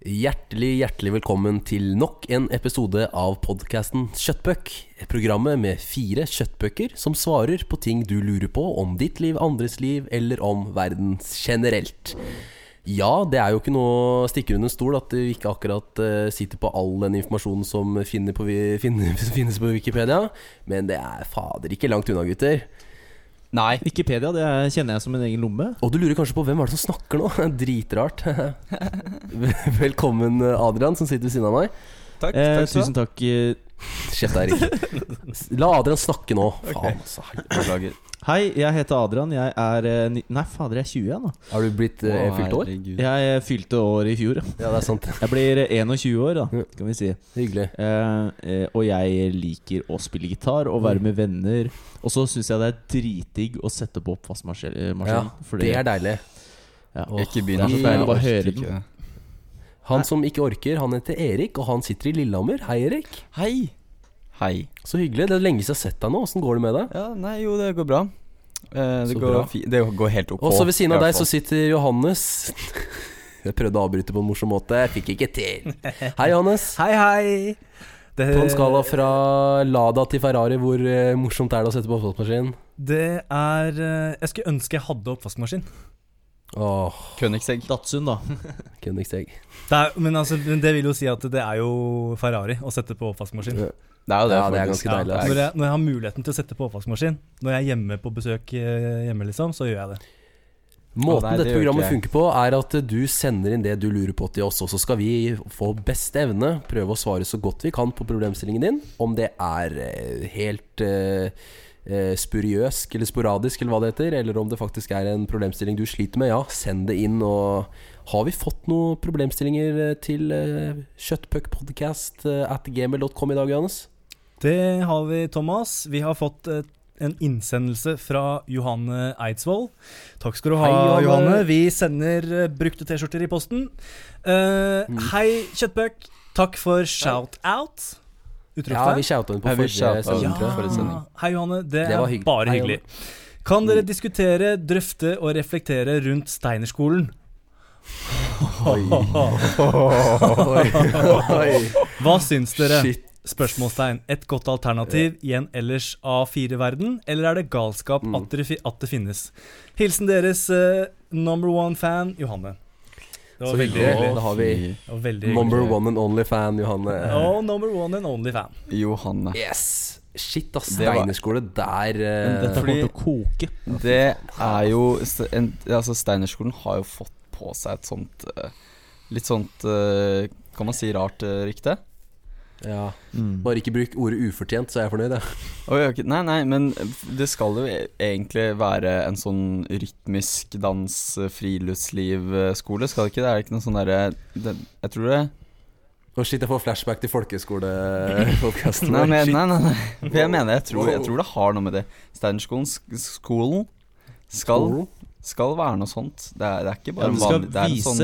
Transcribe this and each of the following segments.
Hjertelig, hjertelig velkommen til nok en episode av podkasten Kjøttbøk. Programmet med fire kjøttbøker som svarer på ting du lurer på om ditt liv, andres liv eller om verden generelt. Ja, det er jo ikke noe å stikke under stol at vi ikke akkurat eh, sitter på all den informasjonen som finnes på Wikipedia, men det er fader ikke langt unna, gutter. Nei. Wikipedia det er- kjenner jeg som en egen lomme. Og du lurer kanskje på hvem er det som snakker nå? Dritrart. Velkommen, Adrian, som sitter ved siden av meg. Takk. Eh, takk tusen takk. Eh, deg, Erik. La Adrian snakke nå. Faen, altså. Beklager. Hei, jeg heter Adrian. Jeg er eh, ni- Nei, fader, jeg er 20 jeg nå. Har du blitt eh, fylt år? herregud. Jeg eh, fylte år i fjor. ja. Ja, det er sant. Jeg blir eh, 21 år, da, kan vi si. Hyggelig. Eh, eh, og jeg liker å spille gitar og være med venner. Og så syns jeg det er dritdigg å sette på oppvaskmaskinen. Ja, fordi- Det er deilig. ja. Ikke Det er så deilig å bare høre den. Han som ikke orker, han heter Erik, og han sitter i Lillehammer. Hei, Erik. Hei. Hei. Så hyggelig. Det er lenge siden jeg har sett deg nå. Åssen går det med deg? Ja, nei, jo, det går bra. Eh, det, går bra. fi det går helt ok. Og så ved siden av deg så sitter Johannes. Jeg prøvde å avbryte på en morsom måte. Jeg fikk ikke til. Hei, Johannes. Hei, hei. Det, På en skala fra Lada til Ferrari, hvor eh, morsomt er det å sette på oppvaskmaskinen? Det er eh, Jeg skulle ønske jeg hadde oppvaskmaskin. Åh, Königsegg. Datsun, da. Königsegg. Det er, men altså, men det vil jo si at det er jo Ferrari å sette på oppvaskmaskin. Ja. Det er jo det, Ja, det er ganske deilig, Ja, når, jeg, når jeg har muligheten til å sette på oppvaskmaskin, når jeg er hjemme på besøk eh, hjemme, liksom, så gjør jeg det. Måten nei, det dette programmet funker på, er at du sender inn det du lurer på til oss, og så skal vi få beste evne prøve å svare så godt vi kan på problemstillingen din. Om det er eh, helt eh, eh, spuriøsk eller sporadisk, eller hva det heter, eller om det faktisk er en problemstilling du sliter med, ja, send det inn. Og har vi fått noen problemstillinger eh, til eh, kjøttpuckpodcast eh, at gmail.com i dag, Johannes? Det har vi, Thomas. Vi har fått eh, en innsendelse fra Johanne Eidsvoll. Takk skal du ha, Hei, Johanne. Johanne. Vi sender eh, brukte T-skjorter i posten. Uh, Mm. Hei, Kjøttbøk. Takk for shout-out. Ja, vi shouta henne på forrige sending, Ja. sending. Hei, Johanne. Det, Det er hyggelig. bare hyggelig. Hei, Kan dere Mm. diskutere, drøfte og reflektere rundt Steinerskolen? Oi. Oi. Hva syns dere? Shit. Spørsmålstegn. Et godt alternativ i en ellers A4-verden, eller er det galskap Mm. at, det, at det finnes? Hilsen deres uh, number one-fan Johanne. Det var Så veldig hyggelig. Da har vi number one and only fan, Johanne. Oh, number one and only fan. Johanne. Yes! Shit, ass. Det Steinerskole der eh, dette kommer til å koke. Det er jo en, Altså, Steinerskolen har jo fått på seg et sånt eh, Litt sånt eh, Kan man si rart rykte? Ja. Mm. Bare ikke bruk ordet ufortjent, så er jeg fornøyd, jeg. Ja. Nei, nei, men det skal jo e- egentlig være en sånn rytmisk dans, eh, friluftsliv-skole, skal det ikke? Det er ikke noe sånn derre Jeg tror det Å shit, jeg får flashback til folkeskolepodkasten. Nei, men, nei, nei, nei. Jeg mener, jeg tror, jeg tror det har noe med det. Steinerskolen skolen skal, skal være noe sånt. Det er, det er ikke bare ja, vanlig. Det er en sånn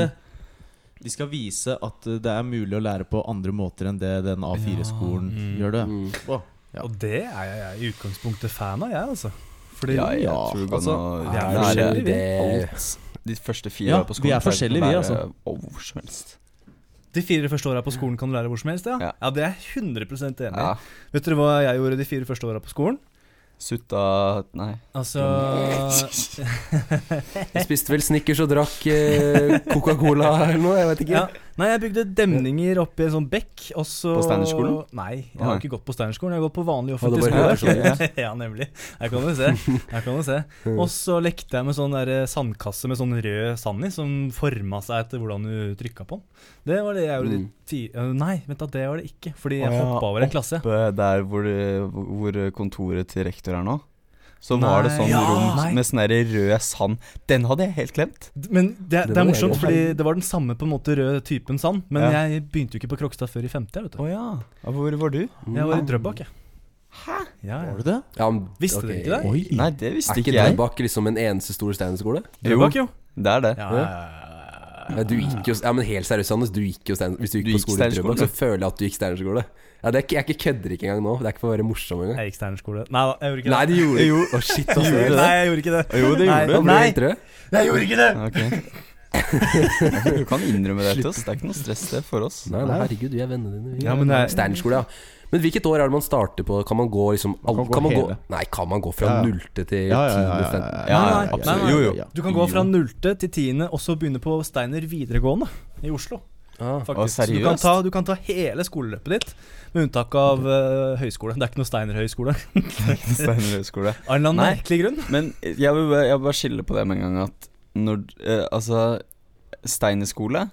De skal vise at det er mulig å lære på andre måter enn det den A4-skolen Ja. Mm. gjør det. Mm. Oh, Ja. Og det er jeg, jeg i utgangspunktet fan av, jeg, altså. Fordi Ja, Ja, Jeg altså, vi er forskjellige, vi. alt. De første fire Ja, på skolen vi er forskjellige, vi, altså. Hvor som helst. de fire første åra på skolen kan du lære hvor som helst, ja. Ja. Ja, det er jeg 100% enig i. Ja. Vet dere hva jeg gjorde de fire første åra på skolen? Sutta Nei. Altså Jeg spiste vel Snickers og drakk eh, Coca-Cola eller noe, jeg vet ikke. ja. Nei, jeg bygde demninger oppi en sånn bekk, og så På Steinerskolen? Nei, jeg har ikke gått på Steinerskolen. Jeg har gått på vanlig offentlig skole. ja, nemlig. Her kan du se. Her kan du se. Og så lekte jeg med sånn der sandkasse med sånn rød sand i, som forma seg etter hvordan du trykka på den. Det var det jeg gjorde. Mm. ti øh, Nei, vent da, det var det ikke. Fordi jeg hoppa over en klasse. Oppe der hvor, hvor kontoret til rektor er nå, så var det sånn Ja, rom nei. med sånn der rød sand. Den hadde jeg helt glemt. Men det, Det det, er morsomt, fordi det var den samme på en måte rød typen sand. Men Ja. jeg begynte jo ikke på Krokstad før i femte. Vet du. oh, ja. Hvor var du? Jeg var i Drøbak, jeg. Hæ? Ja, Var du det? Ja, men, Visste okay. dere ikke det? Oi. Nei, det visste ikke jeg. Er ikke. Drøbak liksom en eneste stor steinerskole? Drøbak, jo. Det er det. Ja, ja, ja, ja. Ja, du gikk jo, ja, men helt seriøst, Anders. Du gikk jo stein, hvis du gikk Du på skole i Drøbak, så føler jeg at du gikk Steinerskole. Ja, det er ikke, jeg kødder ikke engang nå. Det er ikke for å være morsom engang. Jeg gikk Steinerskole. Nei da, jeg gjorde ikke det. Nei, det gjorde du. Å, shit, ass. Gjorde det? Nei, jeg gjorde ikke det. Jo, det gjorde du. Nei, Nei. jeg gjorde ikke det! Ok. Du kan innrømme det til oss. Det er ikke noe stress det for oss. Nei, nei, herregud, vi er vennene dine. Vi Ja, men det er- Steinerskole, ja. Men hvilket år er det man starter på? Kan man gå liksom Man kan all- gå kan man gå, hele. Nei, kan man gå fra Ja, ja. nullte til Ja, ja, ja, tiende? ja, ja, ja, Ja, Nei, nei, absolutt. nei, nei. Jo, jo. Du kan gå fra nullte til tiende, og så begynne på Steiner videregående i Oslo. Ah, Faktisk. Å, du, kan ta, du kan ta hele skoleløpet ditt, med unntak av uh, høyskole. Det er ikke noe Steiner høyskole. Steiner høyskole. Av en eller annen merkelig grunn. Men jeg vil, bare- jeg vil bare skille på det med en gang at når uh, Altså, Steiner skole,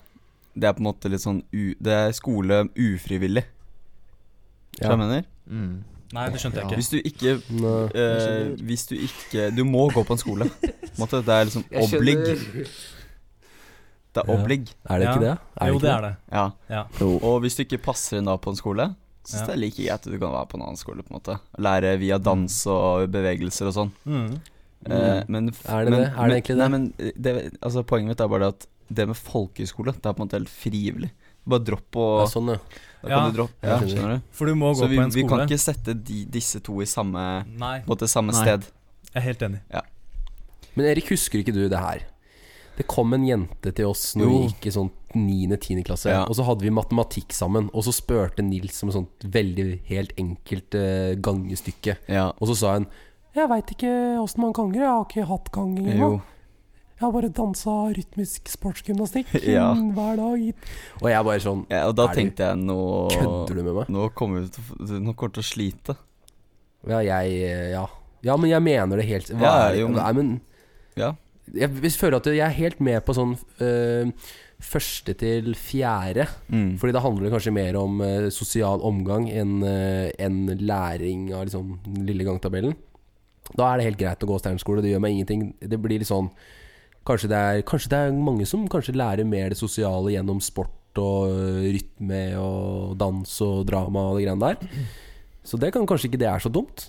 det er på en måte litt sånn u, Det er skole ufrivillig. Hva hva jeg mener? Mm. Nei, det skjønte jeg ikke. Hvis du ikke eh, Hvis du ikke Du må gå på en skole. På en måte, det er liksom oblig. Det er Ja. oblig. Er det ikke det? Er jo, ikke det er det. Ja. Ja. Og hvis du ikke passer inn da på en skole, syns Ja. det er like greit at du kan være på en annen skole. på en måte Lære via dans og bevegelser og sånn. Mm. Eh, men Er det men, det? Er det egentlig det? Nei, men det, altså, Poenget mitt er bare at det med folkehøyskole, det er på en måte helt frivillig. Bare dropp på Ja, sånn, ja. Da Ja. kan du droppe, ja, skjønner. du? For du må Så gå vi, på en skole. vi kan ikke sette de, disse to i samme, Nei, på en måte, samme Nei. sted. jeg er helt enig. Men Erik, husker ikke du det her? Det kom en jente til oss når vi gikk i sånn 9.-10. klasse. Ja. Og så hadde vi matematikk sammen. Og så spurte Nils om et sånt veldig helt enkelt uh, gangestykke. Ja. Og så sa hun Jeg veit ikke åssen man ganger. Jeg har ikke hatt gang engang. Jeg har bare dansa rytmisk sportsgymnastikk Ja. hver dag. Og jeg bare sånn ja. Og da tenkte jeg nå Kødder du med meg? Nå kommer vi til Nå kommer til å slite. Ja, jeg eh, Ja. Ja, men jeg mener det helt Hva Ja, er det? jo, men- Nei, men Ja. Jeg, føler at jeg er helt med på sånn eh, første til fjerde. Mm. Fordi det handler kanskje mer om uh, sosial omgang enn uh, en læring av liksom lille gangtabellen. Da er det helt greit å gå steinskole, det gjør meg ingenting. Det blir litt sånn Kanskje det er, kanskje det er mange som kanskje lærer mer det sosiale gjennom sport og uh, rytme og dans og drama og de greiene der. Så det kan kanskje ikke det er så dumt.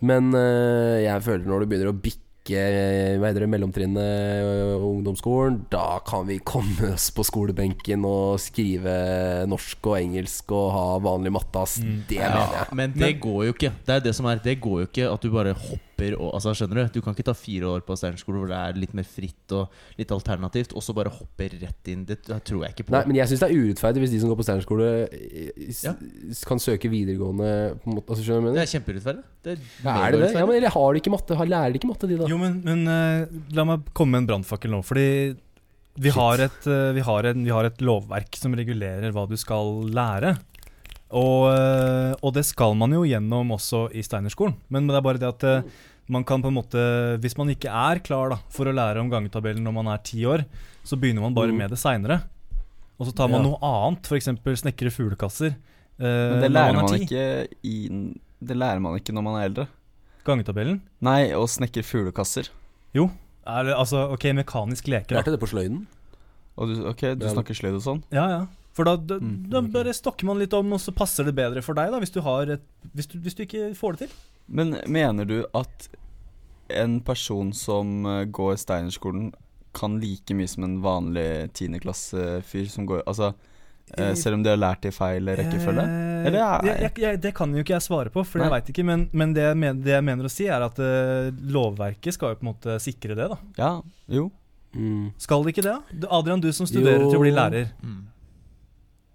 Men eh, jeg føler når du begynner å bikke eh, hva heter det, mellomtrinnet og ungdomsskolen, da kan vi komme oss på skolebenken og skrive norsk og engelsk og ha vanlig matte, ass. Mm. Det Ja, mener jeg. men det går jo ikke. Det er det som er Det går jo ikke at du bare hopper og Altså, skjønner du? Du kan ikke ta fire år på Steinerskole hvor det er litt mer fritt og litt alternativt, og så bare hoppe rett inn. Det det tror jeg ikke på. Nei, men jeg syns det er urettferdig hvis de som går på steinerskole, eh, Ja. kan søke videregående på en måte, altså, Skjønner du hva jeg det er kjemperettferdig. Det er, er det det? Ja, men Eller har de ikke matte? Har lærer de ikke matte, de, da? Jo, men, men uh, la meg komme med en brannfakkel nå. Fordi vi har, et, uh, vi, har en, vi har et lovverk som regulerer hva du skal lære. Og, og det skal man jo gjennom også i Steinerskolen. Men det er bare det at eh, man kan på en måte Hvis man ikke er klar da, for å lære om gangetabellen når man er ti år, så begynner man bare Mm. med det seinere. Og så tar man Ja. noe annet, f.eks. snekre fuglekasser. eh, Men det når lærer er man ikke i Det lærer man ikke når man er eldre. Gangetabellen? Nei, å snekre fuglekasser. Er, altså, ok, mekanisk leker. Lærte det på sløyden. Og du, ok, du snakker sløyd og sånn? Ja, ja. For da, da, Mm, da bare stokker man litt om, og så passer det bedre for deg, da, hvis du, har et, hvis du, hvis du ikke får det til. Men mener du at en person som eh, går Steinerskolen, kan like mye som en vanlig tiendeklassefyr som går Altså, eh, selv om de har lært i feil rekkefølge? Eh, Eller er- jeg, jeg, jeg, det kan jo ikke jeg svare på, for jeg veit ikke. Men, men det, det jeg mener å si, er at uh, lovverket skal jo på en måte sikre det, da. Ja, jo. Mm. Skal det ikke det? da? Adrian, du som studerer Jo. til å bli lærer. Mm.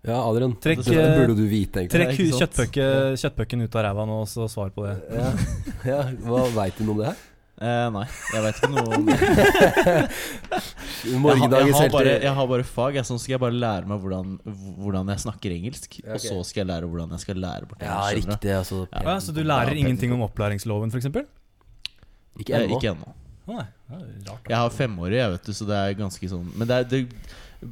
Ja, Adrian. Trekk, det eh, burde du vite, egentlig. Trekk sant? ut av ræva nå, og så svar på det. Ja, ja. Hva veit du noe om det her? Eh, nei, jeg vet ikke noe om det. Jeg har, jeg, har bare, jeg har bare fag. Jeg, sånn skal jeg bare lære meg hvordan, hvordan jeg snakker engelsk. Okay. Og så skal jeg lære hvordan jeg skal lære bort Ja, riktig. Altså, Ja. Ja, så du lærer Ja, ingenting om opplæringsloven, f.eks.? Ikke Eh, ennå. Ikke ennå. Å nei, det er rart. Jeg har femårig, jeg vet du, så det er ganske sånn Men det, er, det,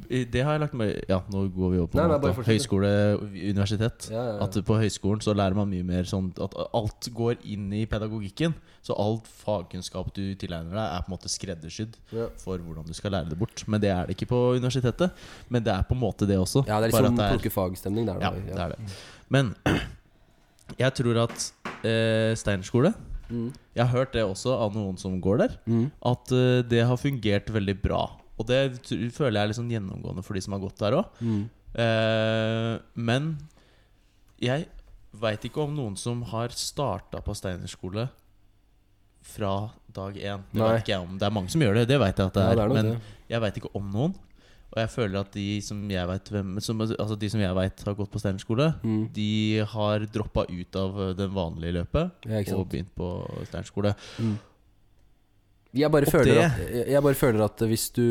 det har jeg lagt meg Ja, nå går vi over på Nei, nei, høyskole, universitet. Ja, ja. At på høyskolen så lærer man mye mer sånn at alt går inn i pedagogikken. Så alt fagkunnskap du tilegner deg, er på en måte skreddersydd for hvordan du skal lære det bort. Men det er det ikke på universitetet. Men det er på en måte det også. ja, det er liksom at det er- fagstemning der. Ja, det er det. Men jeg tror at eh, Steinerskole Mm. Jeg har hørt det også av noen som går der. Mm. At eh, det har fungert veldig bra. Og det føler jeg er litt sånn gjennomgående for de som har gått der òg. Mm. Eh, men jeg veit ikke om noen som har starta på Steinerskole fra dag én. Det Nei. vet ikke jeg om Det er mange som gjør det, det veit jeg at det Ja, er. det er men det. Jeg veit ikke om noen. Og jeg føler at de som jeg vet Altså de som jeg vet har gått på Steinerskole, Mm. de har droppa ut av den vanlige løpet Ja, og begynt på Steinerskole. Jeg bare, føler at, jeg- bare føler at hvis du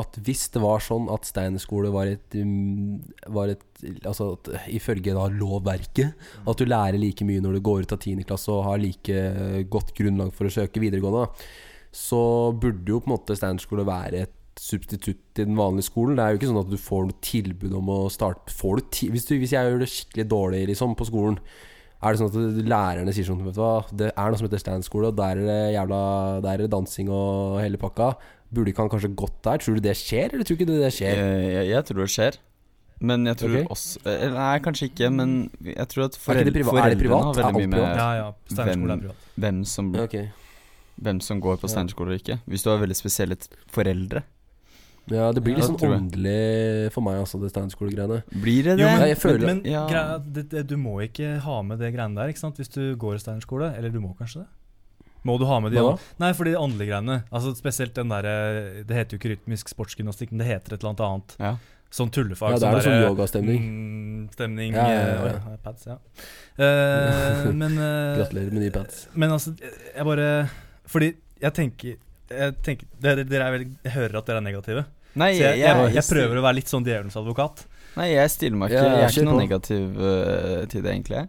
At hvis det var sånn at steinerskole var et, um, var et Altså at ifølge da lovverket At du lærer like mye når du går ut av 10. klasse og har like godt grunnlag for å søke videregående, så burde jo på en måte steinerskole være et substitutt til den vanlige skolen. Det er jo ikke sånn at du får noe tilbud om å starte får du hvis, du, hvis jeg gjør det skikkelig dårlig liksom, på skolen, er det sånn at lærerne sier sånn Vet du hva, det er noe som heter standskole, og der er det jævla Der er det dansing og hele pakka. Burde ikke han kanskje gått der? Tror du det skjer, eller tror du ikke det skjer? Jeg, jeg, jeg tror det skjer. Men jeg tror okay. også eh, Nei, kanskje ikke, men jeg tror at Er det priva- er det foreldrene har veldig mye med? Ja, ja. Hvem- privat. hvem som, okay. hvem som går på. Steinerskole og ikke. Hvis du har veldig spesielle foreldre. Ja, det blir Ja, litt sånn åndelig for meg, altså, det steinskolegreiene. Blir det det? Jo, men, Ja, jeg føler men, men Ja. greia, det, det, du må ikke ha med det greiene der ikke sant? hvis du går i Steinerskole. Eller du må kanskje det? Må du ha med de òg? Nei, for de åndelige greiene. Altså Spesielt den derre Det heter jo ikke rytmisk sportsgymnastikk, men det heter et eller annet annet. Ja. Sånn tullefag. Ja, det er sånn derre- yogastemning. Mm, stemning Ja, ja, ja, eh, pads, ja. Uh, men uh, Gratulerer med nye pads. Men altså, jeg bare Fordi jeg tenker, jeg, tenker dere, dere er veldig, jeg hører at dere er negative. Nei, Så jeg, jeg, jeg, jeg prøver å være litt sånn djevelens advokat. Nei, jeg stiller meg ikke Ja, Jeg er ikke noe negativ uh, til det, egentlig.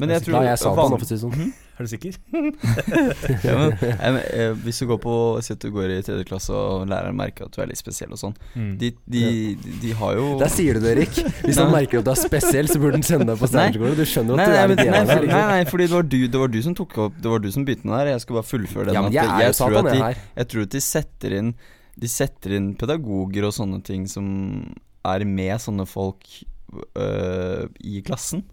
Men Jeg jeg tror Nei, jeg sa det, for å si det sånn. Er du sikker? ja, men, jeg, men, eh, Hvis du går på Si at du går i tredje klasse og læreren merker at du er litt spesiell og sånn Mm. De, de, de, de har jo Der sier du det, Erik. Hvis han merker at du er spesiell, så burde han sende deg på Steinerskolen. Du skjønner Nei, at du er litt nei, nei, liksom. nei, fordi det var, du, det var du som tok opp Det var du som begynte med det her. Jeg skal bare fullføre den. Ja, men at jeg jeg, tror at de, jeg tror at de setter inn De setter inn pedagoger og sånne ting som er med sånne folk øh, i klassen.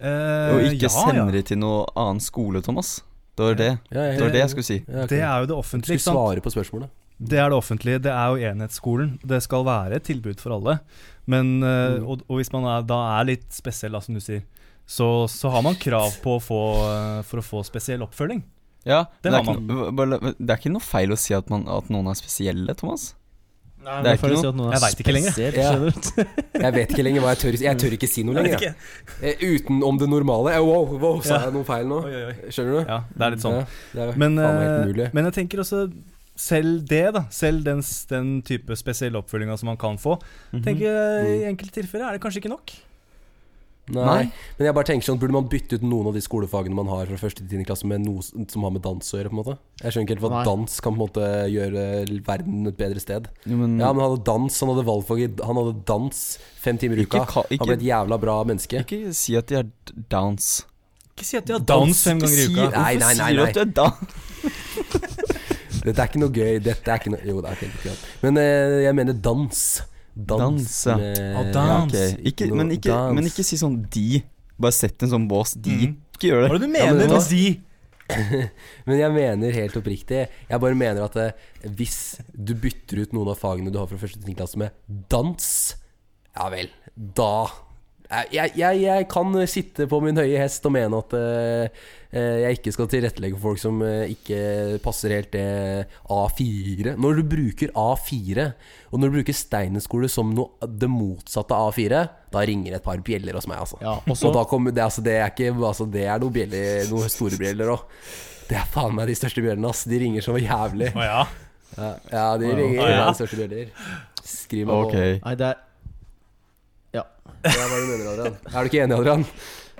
Eh, Og ikke ja, sender ja. de til noen annen skole, Thomas. Det var det. Ja, jeg- Det var det jeg skulle si. Ja, okay. Det er jo det offentlige. skulle svare på spørsmålet. Det er det offentlige. Det er jo enhetsskolen. Det skal være et tilbud for alle. Men, uh, Mm. og, og hvis man er, da er litt spesiell, da, som du sier, så, så har man krav på å få, eh, for å få spesiell oppfølging. Ja, Det det, er ikke det er ikke noe feil å si at, man, at noen er spesielle, Thomas. Nei, Det er ikke noe. si Jeg vet ikke lenger. Ja. Jeg vet ikke lenger hva jeg tør Jeg tør ikke si noe lenger. jeg. Oi, Eh, Utenom det normale. Eh, wow, wow, sa Ja. jeg noe feil nå? oi, oi. Skjønner du? Ja, det er litt sånn. Ja, er Men, eh, men jeg tenker også selv det, da. Selv den, den type spesielle oppfølginga som man kan få. Mhm. tenker jeg, I Mm. enkelte tilfeller er det kanskje ikke nok. Nei. Nei. Men jeg bare tenker sånn Burde man bytte ut noen av de skolefagene man har fra første til tiende klasse, med noe som har med dans å gjøre? på en måte Jeg skjønner ikke helt hva Nei. dans kan på en måte gjøre verden et bedre sted. Jo, men, Ja, men han hadde dans, han hadde valgfag Han hadde dans fem timer i uka. ka- Han ble et jævla bra menneske. ikke si at de er dans. Ikke si at de har dans fem ganger i uka. Nei, nei, nei, Hvorfor sier du at du er dans? Dette er ikke noe gøy. Dette er ikke noe Jo, det er litt gøy. Men eh, jeg mener dans. Dans. Dans, ja. ok. ikke, men, ikke, dans. men ikke si sånn de. Bare sett en sånn bås. De. Mm. Ikke gjør Hva er det. det du Ja, men mener med si? de? Men jeg mener helt oppriktig Jeg bare mener at eh, hvis du bytter ut noen av fagene du har fra første til tiende klasse med dans Ja vel, da jeg, jeg, jeg, kan sitte på min høye hest og mene at eh, eh, jeg ikke skal tilrettelegge for folk som uh, ikke passer helt det A4. Når du bruker A4, og når du bruker Steinerskole som noe, det motsatte av A4, da ringer et par bjeller hos meg, altså. Ja, og Og da kommer det, altså, det er ikke altså, Det er noen bjeller Noen store bjeller òg. Det er faen meg de største bjellene, ass. De ringer så jævlig. Å ja. Ja, ja de ringer Å, ja. de største bjeller. Skriv meg på Nei, det er hva er det du mener, Adrian? Er du ikke enig, Adrian?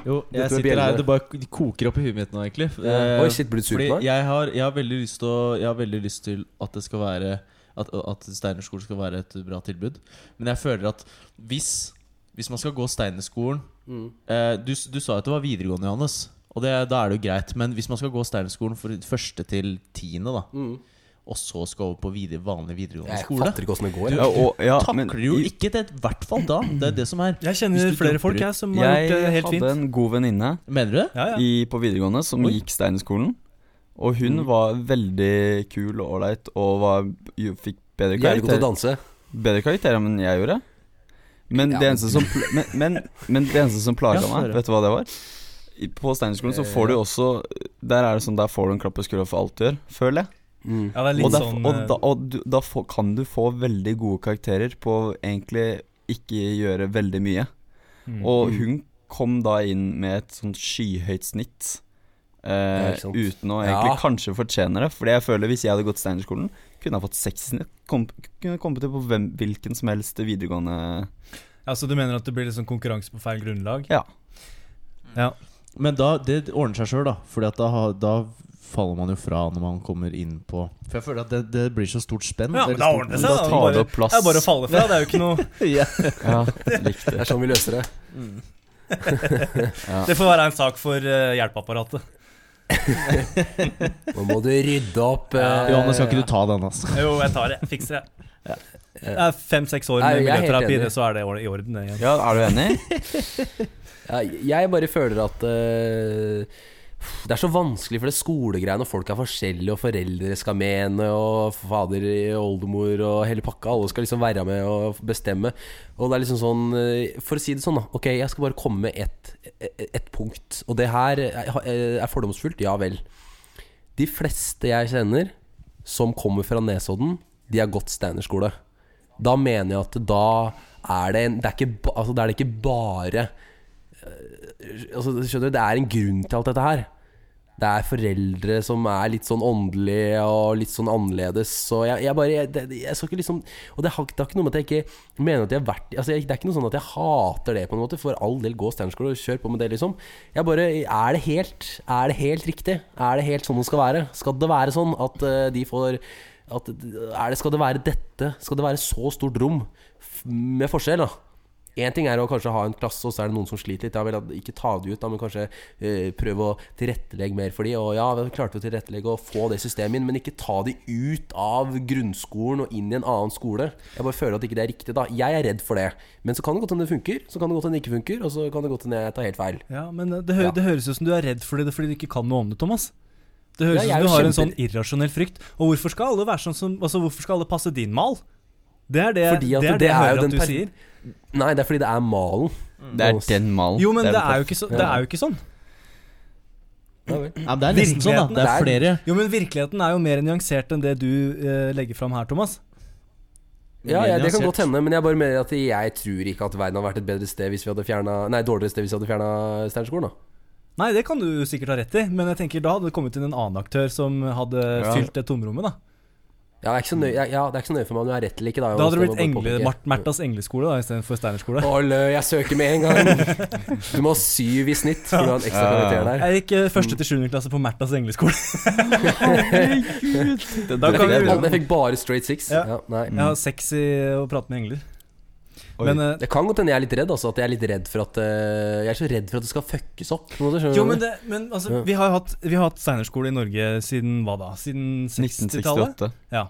Jo, jeg med sitter bjellene. her Det bare koker opp i huet mitt nå, egentlig. Ja. Eh, Oi, shit, ble du sur Fordi på meg? jeg har, jeg har veldig lyst til å Jeg har veldig lyst til at det skal være At, at Steinerskolen skal være et bra tilbud. Men jeg føler at hvis Hvis man skal gå Steinerskolen Mm. eh, du, du sa at det var videregående, Johannes. Og det, da er det jo greit. Men hvis man skal gå Steinerskolen første til tiende, da Mm. Og så skal over på videre, vanlig videregående Jeg skole fatter ikke åssen det går. Ja, og, ja, men Takler jo ikke det, i hvert fall da. Det er det som er. Jeg kjenner flere folk jeg, som har gjort det helt fint. Jeg hadde en god venninne Mener du? Ja, ja. i- på videregående som Oi. gikk Steinerskolen. Og hun Mm. var veldig kul og ålreit og var, jo, fikk bedre Jævlig god til å danse. bedre karakterer enn jeg gjorde. Men, Ja, det eneste som, men, men, men det eneste som plaga meg, vet du hva det var? På Steinerskolen så får du Eh, også Der er det sånn Der får du en klapp på skuldra for alt du gjør, føler jeg. Mm. Ja, det er litt Og, da, sånn og, eh, da, og du, da få, kan du få veldig gode karakterer på egentlig ikke gjøre veldig mye. mm. Og Mm. hun kom da inn med et sånt skyhøyt snitt. Eh, uten å egentlig Ja. kanskje fortjene det. Fordi jeg føler hvis jeg hadde gått Steinerskolen, kunne jeg fått seks snitt. Kom, kunne kommet til på hvem, hvilken som helst videregående Ja, Så du mener at det blir sånn konkurranse på feil grunnlag? Ja. Ja. Men da, det ordner seg sjøl, da. Fordi at da, da faller man jo fra når man kommer inn på For jeg føler at det, det blir så stort spenn. Ja, men da ordner det seg. Da tar det opp plass. Det er bare å falle fra. Det er jo ikke noe Ja. Ja, likte Det er sånn vi løser det. Ja. Det får være en sak for eh, hjelpeapparatet. Nå må du rydde opp. eh, Johanne, skal ikke du ta den, altså? Jo, jeg tar det. Fikser det. Det er fem-seks år med jeg er miljøterapi, så er det i orden. ja, er du enig? Ja, jeg bare føler at eh, det er så vanskelig for det skolegreiene, og folk er forskjellige, og foreldre skal mene, og fader, oldemor og hele pakka. Alle skal liksom være med og bestemme. Og det er liksom sånn eh, For å si det sånn, da. Ok, jeg skal bare komme med ett et, et punkt. Og det her er, er fordomsfullt, ja vel. De fleste jeg kjenner som kommer fra Nesodden, de har gått Steinerskole. Da mener jeg at da er det en, det er ikke, altså, det er ikke bare altså, skjønner du, Det er en grunn til alt dette her. Det er foreldre som er litt sånn åndelige og litt sånn annerledes. Så jeg, jeg bare jeg, jeg skal ikke liksom Og det har, det har ikke noe med at jeg ikke mener at jeg har vært altså, Det er ikke noe sånn at jeg hater det, på en måte. For all del, gå Steinerskole og kjør på med det, liksom. Jeg bare Er det helt Er det helt riktig? Er det helt sånn det skal være? Skal det være sånn at uh, de får at, er det, Skal det være dette? Skal det være så stort rom med forskjell, da? Én ting er å kanskje ha en klasse, og så er det noen som sliter litt. Ja, vel, ikke ta det ut, da, men kanskje uh, prøve å tilrettelegge mer for de Og ja, vi klarte å tilrettelegge og få det systemet inn, men ikke ta de ut av grunnskolen og inn i en annen skole. Jeg bare føler at ikke det er riktig, da. Jeg er redd for det. Men så kan det godt hende det funker, så kan det godt hende det ikke funker, og så kan det godt hende jeg tar helt feil. Ja, men eh, det, hø Ja. det høres ut som du er redd for det, fordi du ikke kan noe om det, Thomas. Det høres Ja, ut som du har har en sånn irrasjonell frykt. Og hvorfor skal alle være sånn som Altså, hvorfor skal alle passe din mal? Det er det, Fordi at det, er det det jeg er jo hører den at du sier. Nei, det er fordi det er malen. Det er den malen. Jo, men det, er jo ikke så, det er jo ikke sånn. Ja, det er nesten sånn, da. Det er flere. Jo, men virkeligheten er jo mer nyansert enn det du eh, legger fram her, Thomas. Ja, ja, det kan godt hende, men jeg bare mener at jeg tror ikke at verden hadde vært et bedre sted hvis vi hadde fjernet Nei, dårligere sted hvis vi hadde fjerna Steinerskolen, da. Nei, det kan du sikkert ha rett i, men jeg tenker da hadde det kommet inn en annen aktør som hadde Ja. fylt det tomrommet, da. Ja, det er ikke så nøye, ja, det er ikke så nøye for meg om du er rett eller ikke. Da, Da hadde det blitt engle. Mart Märthas engleskole da, istedenfor Steinerskole. Olle, jeg søker med en gang. Du må ha syv i snitt for du har en ekstra karakter der. Jeg gikk eh, første til sjuende klasse på Märthas engleskole. Alle jeg fikk bare straight six. Ja. Ja, nei. Jeg har sex i å prate med engler. Men, uh, Det kan godt hende jeg er litt redd. Altså, at jeg er litt redd for at uh, Jeg er så redd for at det skal fuckes opp. på måte, jo, men, det, men altså, Ja. vi har hatt, vi har hatt Steinerskole i Norge siden hva da? Siden 60-tallet? 1968. Ja.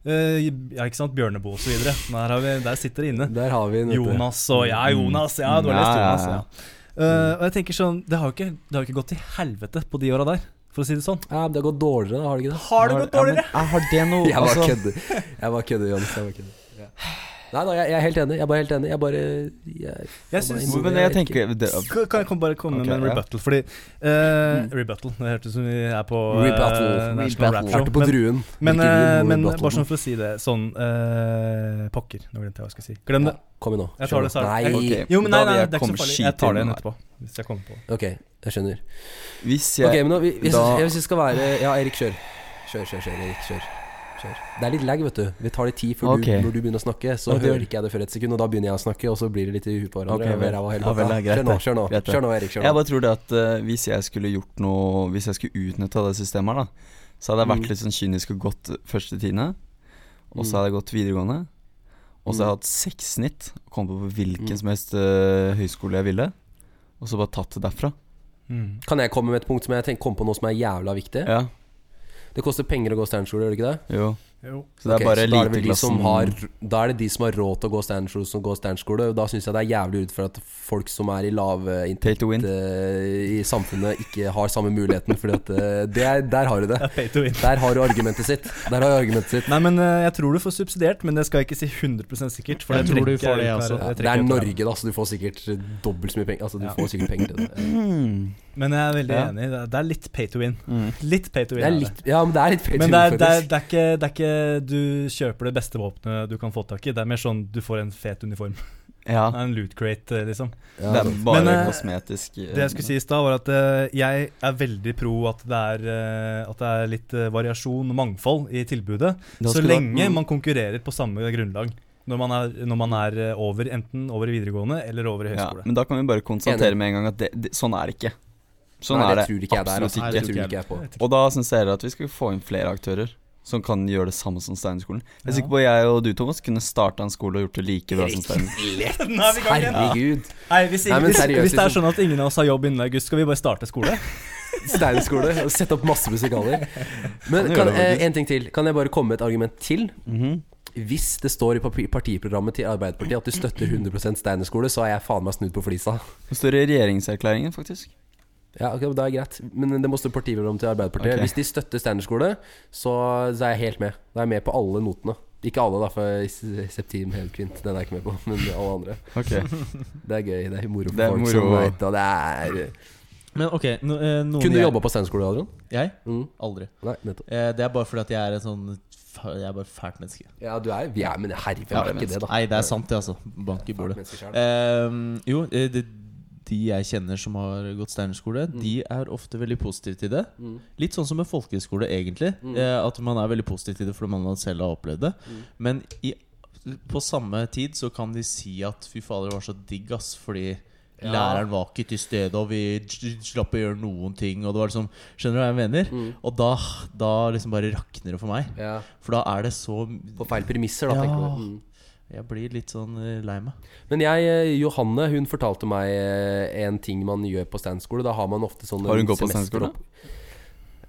Uh, ja, ikke sant? Bjørneboe videre. Der, vi, der sitter det inne. Der har vi en. Jonas og Ja, Jonas. Ja, du har lest Jonas. ja. Ja. Eh, og jeg tenker sånn Det har jo ikke, det har jo ikke gått til helvete på de åra der, for å si det sånn. Ja, det har gått dårligere, da, har det ikke det? Har det gått dårligere? Ja, men, har det noe Jeg bare altså, kødder. Jeg bare kødder, Jonas. Jeg bare kødder. Nei da, jeg, jeg er helt enig. Jeg er bare helt enig. Jeg bare Jeg, Jeg synes- Men jeg tenker det, Kan jeg bare komme okay, med en ja. rebuttal? Fordi eh, Rebuttal. Det hørtes ut som vi er på uh, Rebuttal. National Rap Show. På druen. Men, eh, men bare sånn for å si det sånn uh, Pokker, nå glemte jeg hva jeg skulle si. Glem det. Kom igjen nå. Jeg tar det Kjør. Nei. Okay. Jo, men nei, nei, det er ikke så farlig. Jeg tar det igjen etterpå. Hvis jeg kommer på. Ok, jeg skjønner. Hvis jeg men nå, vi- hvis, da- hvis jeg skal være Ja, Erik, kjør. Kjør, kjør, kjør. Erik, kjør. Kjør. Det er litt lag, vet du. Vi tar litt tid før okay. du, når du begynner å snakke. Så okay. hører ikke jeg det før et sekund, og da begynner jeg å snakke, og så blir det litt i huet på hverandre. Vel. Ja, er kjør nå, kjør nå. Greit. Kjør nå, Erik. Kjør Jeg bare tror det at uh, hvis jeg skulle gjort noe Hvis jeg skulle utnytta det systemet her, da, så hadde jeg vært Mm. litt sånn kynisk og gått første tiende. Og så Mm. hadde jeg gått videregående. Og så hadde jeg hatt seks snitt. Og kommet på hvilken Mm. som helst uh, høyskole jeg ville. Og så bare tatt det derfra. Mm. Kan jeg komme med et punkt som jeg tenker, kom på noe som er jævla viktig? Ja, Det koster penger å gå Steinerskole, gjør det ikke det? jo Jo. Så det er okay, bare så da er det de som har Da er det de som har råd til å gå standskole, som går standskole. Og da syns jeg det er jævlig ut for at folk som er i lavinntekt to win. eh, i samfunnet, ikke har samme muligheten. Fordi at eh, er, Der har du det. Er. Der har du argumentet sitt. Der har du argumentet sitt. Nei, men uh, jeg tror du får subsidiert, men det skal jeg ikke si 100 sikkert. For Jeg du får det, jeg også. Ja, det er Norge, da, så du får sikkert dobbelt så mye penger. Altså, du Ja. får sikkert penger til det. Men jeg er veldig Ja. enig. Det er- litt pay to win. Mm. Litt pay to win. Det er litt, ja, men det er litt pay to win, det, det, ikke, det er ikke du kjøper det beste våpenet du kan få tak i. Det er mer sånn du får en fet uniform. Ja. Det er en loot crate, eh, liksom. Ja, Det er bare Men, eh, kosmetisk. eh, Det jeg skulle si i stad, var at eh, jeg er veldig pro at det er, eh, at det er litt eh, variasjon og mangfold i tilbudet. Så lenge mm. man konkurrerer på samme grunnlag. Når man er, når man er eh, over, enten over i videregående eller over i ja, høyskole. Men da kan vi bare konstatere med en gang at det, det, sånn er det ikke. Sånn Nei, er det det tror ikke absolutt ikke. Nei, Det tror ikke jeg på. Og da syns jeg at vi skal få inn flere aktører som kan gjøre det samme som Steinerskolen. Jeg er Ja. sikker på at jeg og du, Thomas, kunne starta en skole og gjort det like bra som Steiner. Nå er vi i gang igjen. Herregud. Nei, hvis, Nei, men hvis, seriøst, hvis det er liksom. sånn at ingen av oss har jobb innen august, skal vi bare starte skole? Steinerskole. Sette opp masse musikaler. Men Kan eh, en ting til. Kan jeg bare komme med et argument til? Mhm. Hvis det står i partiprogrammet til Arbeiderpartiet at du støtter 100% Steinerskole, så er jeg faen meg snudd på flisa. Det står i regjeringserklæringen, faktisk. Ja, ok, Det er greit. Men det må stå partiprogram til Arbeiderpartiet. Okay. Hvis de støtter standardskole, så, så er jeg helt med. Da er jeg med på alle notene. Ikke alle, da, for Septim Helkvint den er jeg ikke med på. Men alle andre. Ok Det er gøy. Det er moro for Det er folk som vet og det er Men ok, no, eh, noen Kunne du jeg- jobba på standardskole, Adrian? Jeg? Mm. Aldri. Nei. Eh, det er bare fordi at jeg er en sånn Jeg er bare fælt menneske. Ja, du er Vi er men herre, Ja, er ikke det, da? Nei, det er sant, det, altså. Bank i bordet. Eh. Ehm, jo, eh, det, de jeg kjenner som har gått Steinerskole, Mm. de er ofte veldig positive til det. Mm. Litt sånn som med folkehøyskole, egentlig. Mm. Eh, at man er veldig positiv til det fordi man selv har opplevd det. Mm. Men i, på samme tid så kan de si at fy fader, det var så digg, ass. Fordi Ja. læreren var ikke til stede, og vi slapp å gjøre noen ting. Og det var liksom Skjønner du hva jeg mener? Mm. Og da, da liksom bare rakner det for meg. Ja, For da er det så På feil premisser, da, Ja. tenker du. Mm. Jeg blir litt sånn eh, lei meg. Men jeg, eh, Johanne, hun fortalte meg eh, en ting man gjør på standskole. Da har man ofte sånn Har hun gått på semester standskole?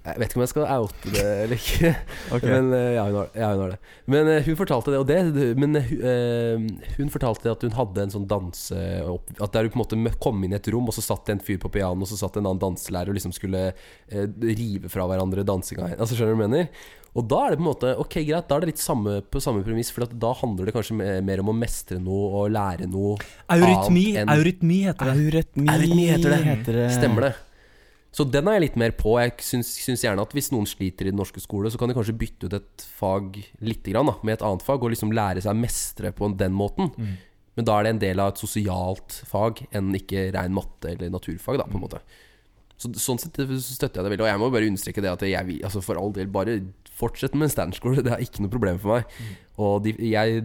Jeg vet ikke om jeg skal oute det eller ikke. Okay. Men eh, ja, hun har, ja, hun har det. Men eh, hun fortalte det, og det Men eh, hun fortalte det at hun hadde en sånn danse At der hun på en måte kom inn i et rom, og så satt det en fyr på piano, og så satt en annen danselærer og liksom skulle rive fra hverandre dansinga. Altså, skjønner du hva jeg mener? Og da er det på en måte Ok, greit, da er det litt samme, på samme premiss, for at da handler det kanskje mer om å mestre noe og lære noe. Eurytmi, Annet enn- eurytmi heter det. Eurytmi, Eurytmi heter det. heter det. Stemmer det. Så den er jeg litt mer på. Jeg syns, syns gjerne at hvis noen sliter i den norske skole, så kan de kanskje bytte ut et fag litt grann, da, med et annet fag, og liksom lære seg å mestre på den måten. Mm. Men da er det en del av et sosialt fag enn ikke rein matte eller naturfag, da, på en måte. Så, sånn sett støtter jeg det veldig. Og jeg må bare understreke det at jeg altså for all del, bare fortsett med standskole. Det er ikke noe problem for meg. Og de, jeg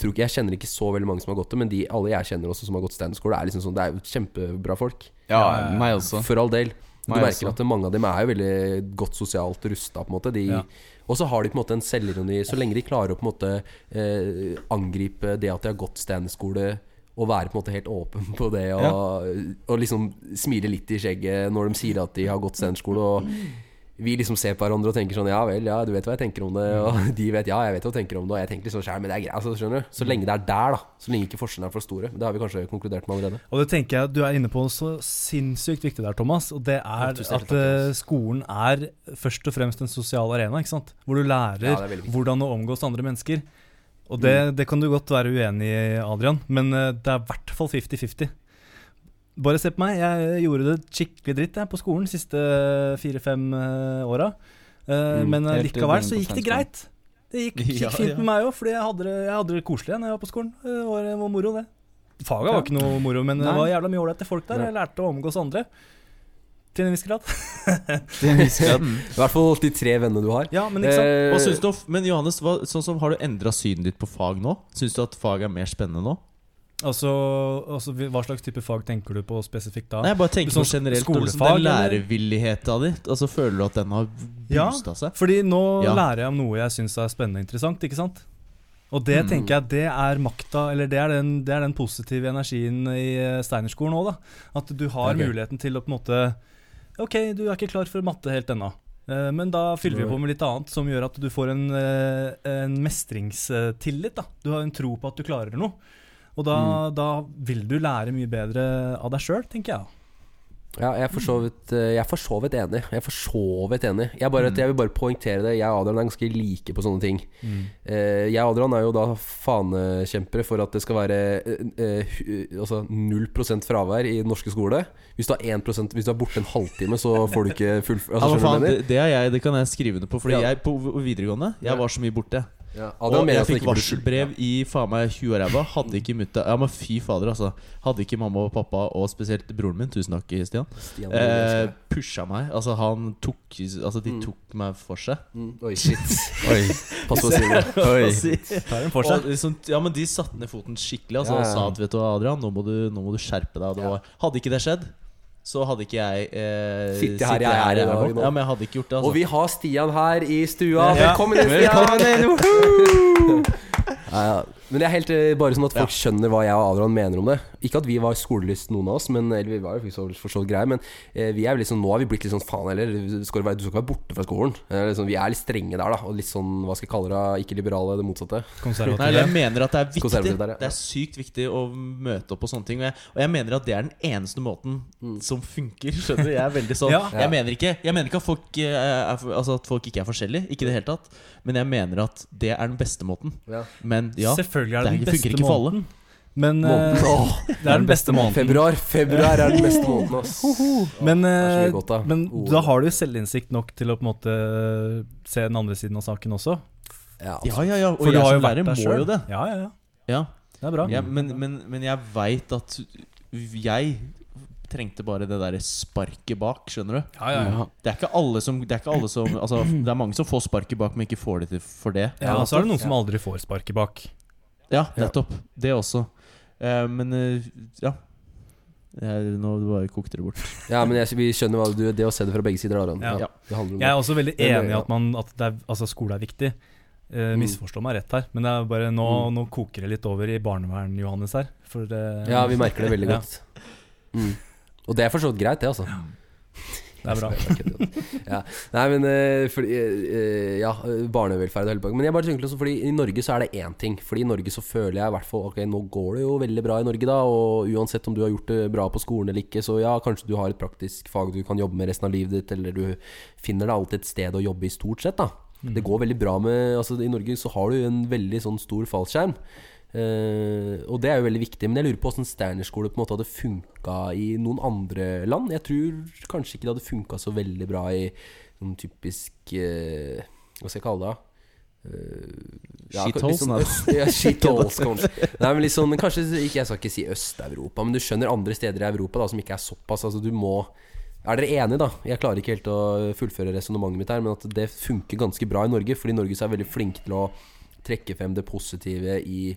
tror ikke Jeg kjenner ikke så veldig mange som har gått det, men de, alle jeg kjenner også som har gått standskole, er liksom sånn Det er jo kjempebra folk. Ja, meg også. For all del. Du Nei, merker at mange av dem er jo veldig godt sosialt rusta. Ja. Og så har de på en måte en selvironi. Så lenge de klarer å på en måte eh, angripe det at de har gått standskole, og være på en måte helt åpen på det, og, og liksom smile litt i skjegget når de sier at de har gått standskole, og vi liksom ser på hverandre og tenker sånn Ja vel, ja, du vet hva jeg tenker om det, og de vet ja, jeg vet hva jeg tenker om det, og jeg tenker liksom sjæl, men det er greit. Altså, skjønner du? Så lenge det er der, da. Så lenge ikke forskjellene er for store. Det har vi kanskje konkludert med allerede. Og det tenker jeg du er inne på så sinnssykt viktig der, Thomas. Og det er ja, at takk, eh, skolen er først og fremst en sosial arena, ikke sant? Hvor du lærer Ja, hvordan å omgås andre mennesker. Og det, det kan du godt være uenig i, Adrian, men eh, det er i hvert fall 50-50. Bare se på meg. Jeg gjorde det skikkelig dritt jeg, på skolen de siste fire-fem eh, åra. Uh, Mm, men likevel så gikk det greit. Det gikk, gikk Ja, fint ja. med meg òg, fordi jeg hadde, det, jeg hadde det koselig da jeg var på skolen. Det var, det var moro, det. Faget var ikke noe moro, men det var jævla mye ålreite folk der. Jeg lærte å omgås andre. Til en viss grad. Til en viss grad. I hvert fall de tre vennene du har. Ja, men ikke sant? Eh, du, men Johannes, hva, sånn som har du endra synet ditt på fag nå? Syns du at fag er mer spennende nå? Altså, altså, Hva slags type fag tenker du på spesifikt da? Nei, jeg bare tenker Sånn generelt skolefag, Den eller? lærevilligheta di. Altså, føler du at den har Ja. boosta seg? Fordi nå Ja. lærer jeg om noe jeg syns er spennende og interessant, ikke sant? Og det Mm. tenker jeg det er makta, eller det er den, det er den positive energien i eh, Steinerskolen òg. At du har okay. muligheten til å på en måte Ok, du er ikke klar for matte helt ennå. Eh, Men da fyller vi på med litt annet som gjør at du får en, eh, en mestringstillit. da Du har en tro på at du klarer noe. Og da, da vil du lære mye bedre av deg sjøl, tenker jeg. Ja, jeg er for så vidt, eh, jeg er for så vidt enig. Jeg er for så vidt enig. Jeg, bare, jeg vil bare poengtere det. Jeg og Adrian er ganske like på sånne ting. Mm. jeg og Adrian er jo da fanekjempere for at det skal være eh, eh, altså 0 fravær i den norske skole. Hvis du har 1 Hvis du er borte en halvtime, så får du ikke fullføre. Altså, ja, det, det, er jeg, det kan jeg skrive under på. Fordi Ja. jeg på videregående Jeg var så mye borte. Ja, Og jeg fikk varselbrev i faen meg 20 år ræva. Hadde ikke mutta Ja, men fy fader, altså. Hadde ikke mamma og pappa, og spesielt broren min, tusen takk, Stian, Stian, eh, pusha meg. Altså, han tok Altså, de Mm. tok meg for seg. Mm, Oi, shit. Oi. Pass på å si det. Oi. For Og seg. liksom, ja, men de satte ned foten skikkelig altså, Ja, og sa at vet du Adrian, nå må du, nå må du skjerpe deg. Og Det Ja. var, hadde ikke det skjedd, så hadde ikke jeg eh, Sitte her jeg er i dag. Ja, men jeg hadde ikke gjort det. Altså. Og vi har Stian her i stua. Ja. Velkommen inn, Velkommen Stian! inn! woohoo! Ja, ja. Men det er helt eh, bare sånn at folk skjønner hva jeg og Adrian mener om det. Ikke at vi var skolelyst, noen av oss, men eller vi var jo for så- for greie. Men eh, vi er jo liksom, nå har vi blitt litt sånn faen heller. Skal du, være, du skal ikke være borte fra skolen. Eh, liksom, vi er litt strenge der, da. Og litt sånn, hva skal jeg kalle det, ikke liberale, det motsatte. Nei, jeg mener at det er viktig der, ja. Det er sykt viktig å møte opp på sånne ting. Og jeg, og jeg mener at det er den eneste måten Mm. som funker. Skjønner du? Jeg er veldig sånn Ja. Jeg mener ikke Jeg mener ikke at folk, eh, er, altså at folk ikke er forskjellige. Ikke i det hele tatt. Men jeg mener at det er den beste måten. Ja. Men ja, Selvfølgelig er det det den beste ikke for måneden. Men Måneden. eh, Åh, det er den beste måneden. februar. Februar er den beste måneden, ass. Men, eh, godt, da. men Oh. da har du selvinnsikt nok til å på en måte se den andre siden av saken også. Ja, Ja, ja, ja. Og For du jeg har jo som lærer må selv. jo det. Ja, ja, ja. Ja. Det er bra. Ja, men, men, men jeg veit at jeg trengte bare det derre sparket bak, skjønner du? Ja, ja, ja. Det er ikke alle som Det er, ikke alle som, altså, det er mange som får sparket bak, men ikke får det til for det. Ja, og så er det noen som aldri får sparket bak. Ja, nettopp. Det også. Uh, men uh, ja. Jeg, nå bare kokte det bort. Ja, men jeg, vi skjønner hva du Det å se det fra begge sider, Aron. Ja. Ja. Det om Jeg er også veldig enig i at, man, at det er, altså, skole er viktig. Eh, Mm. Misforstå meg rett her, men det er bare nå, Mm. nå koker det litt over i barnevern, Johannes her. For Ja, vi merker det veldig Ja, godt. Mm. Og det er for så vidt greit, det, altså. Det er bra. ja. Nei, men eh, fordi, eh, Ja, barnevelferd og hele pakka. Men jeg bare tenker også, fordi i Norge så er det én ting. Fordi i Norge så føler jeg i hvert fall Ok, nå går det jo veldig bra i Norge, da. Og uansett om du har gjort det bra på skolen eller ikke, så ja, kanskje du har et praktisk fag du kan jobbe med resten av livet ditt, eller du finner deg alltid et sted å jobbe i, stort sett, da. Mm. Det går veldig bra med Altså I Norge så har du en veldig sånn stor fallskjerm. Eh, og det er jo veldig viktig. Men jeg lurer på hvordan Steinerskole på en måte hadde funka i noen andre land. Jeg tror kanskje ikke det hadde funka så veldig bra i noen typisk eh, Hva skal jeg kalle det? Uh, Shitholes, Sånn, ja, kanskje. Nei, men litt sånn, kanskje ikke, Jeg skal ikke si Øst-Europa, men du skjønner andre steder i Europa da som ikke er såpass. Altså du må Er dere enige, da? Jeg klarer ikke helt å fullføre resonnementet mitt her, men at det funker ganske bra i Norge. Fordi Norge så er veldig flinke til å trekke frem det positive i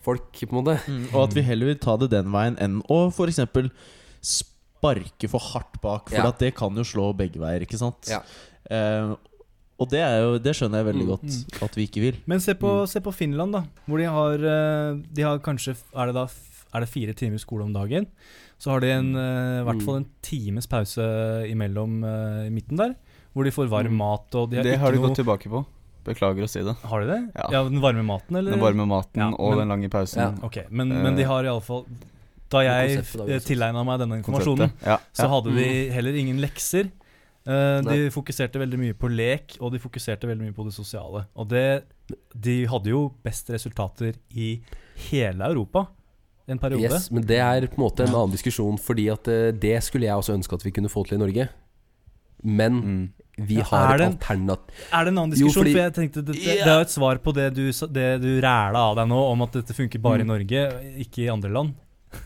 folk, på en måte. Mm, og at vi heller vil ta det den veien enn å f.eks. sparke for hardt bak. For Ja. at det kan jo slå begge veier, ikke sant? Ja. Uh, og det, er jo, det skjønner jeg veldig Mm. godt at vi ikke vil. Men se på, Mm. se på Finland, da. Hvor de har, eh, de har kanskje Er det da er det fire timer skole om dagen? Så har de en, eh, i hvert Mm. fall en times pause imellom i midten der. Hvor de får varm Mm. mat. Og de har Det ikke har de noe gått tilbake på. Beklager å si det. Har de det? Ja. Den varme maten, eller? Den varme maten Ja, og men- den lange pausen. Ja. Ok, men, men de Eh, har iallfall Da jeg da, uansett. tilegna meg denne informasjonen, Ja, så ja. hadde de heller ingen lekser. Uh, de fokuserte veldig mye på lek, og de fokuserte veldig mye på det sosiale. Og det, de hadde jo best resultater i hele Europa en periode. Yes, men det er på en måte en annen diskusjon, fordi at eh, det skulle jeg også ønske at vi kunne få til i Norge. Men Mm. Vi har ja, et det en- alternat... Er det en annen Jo, diskusjon? fordi- for jeg tenkte det, det, det er jo et svar på det du, det du ræla av deg nå, om at dette funker bare i Mm. Norge, ikke i andre land.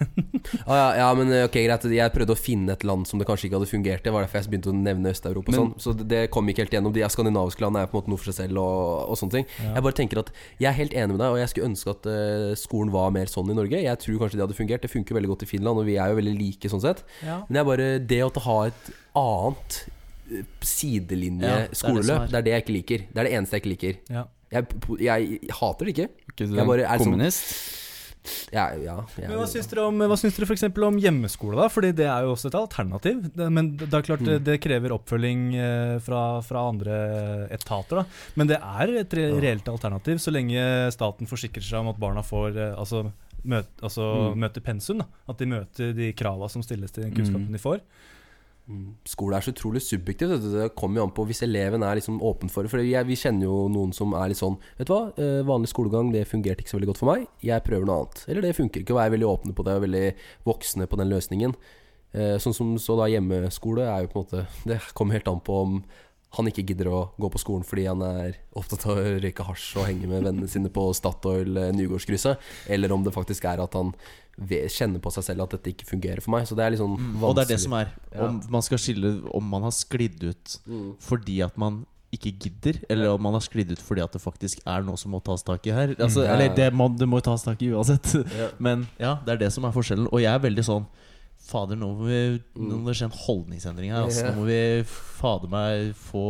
Ah, ja, ja, men eh, ok, greit. Jeg prøvde å finne et land som det kanskje ikke hadde fungert i. Det var derfor jeg begynte å nevne Øst-Europa. Sånn. Så det, det kom ikke helt gjennom. De skandinaviske landene er på en måte noe for seg selv. Og, og sånne ting Ja. Jeg bare tenker at Jeg er helt enig med deg, og jeg skulle ønske at uh, skolen var mer sånn i Norge. Jeg tror kanskje det hadde fungert. Det funker veldig godt i Finland, og vi er jo veldig like sånn sett. Ja. Men er bare det å ha et annet eh, sidelinje Ja, det er det er. det er det jeg ikke liker. Det er det eneste jeg ikke liker. Ja. Jeg, jeg hater det ikke. Ikke du Jeg bare er sånn- kommunist? Ja, ja, jeg, Men hva syns dere om, hva syns dere for om hjemmeskole, da? Fordi det er jo også et alternativ. Det, men det er klart det, Mm. det krever oppfølging eh, fra, fra andre etater, da. Men det er et re reelt alternativ, så lenge staten forsikrer seg om at barna får eh, altså, møte, altså Mm. møter pensum. da At de møter de krava som stilles til den kunnskapen Mm. de får. Skole er så utrolig subjektivt. Det kommer jo an på hvis eleven er liksom åpen for det. For vi kjenner jo noen som er litt sånn Vet du hva, eh, vanlig skolegang det fungerte ikke så veldig godt for meg. Jeg prøver noe annet. Eller det funker ikke. Og er veldig åpne på det og veldig voksne på den løsningen. Eh, sånn som så da hjemmeskole er jo på en måte Det kommer helt an på om han ikke gidder å gå på skolen fordi han er opptatt av å røyke hasj og henge med vennene sine på Statoil eh, Nygårdskrysset, eller om det faktisk er at han kjenner på seg selv at dette ikke fungerer for meg. Så det er litt sånn vanskelig. Og det er det som er. Om man skal skille om man har sklidd ut Mm. fordi at man ikke gidder, eller om man har sklidd ut fordi at det faktisk er noe som må tas tak i her. Altså, Mm. Ja. Eller det må, det må tas tak i uansett. Ja. Men ja, det er det som er forskjellen. Og jeg er veldig sånn Fader, nå må, vi, nå Mm. må det skje en holdningsendring her. Altså. Nå må vi fader meg få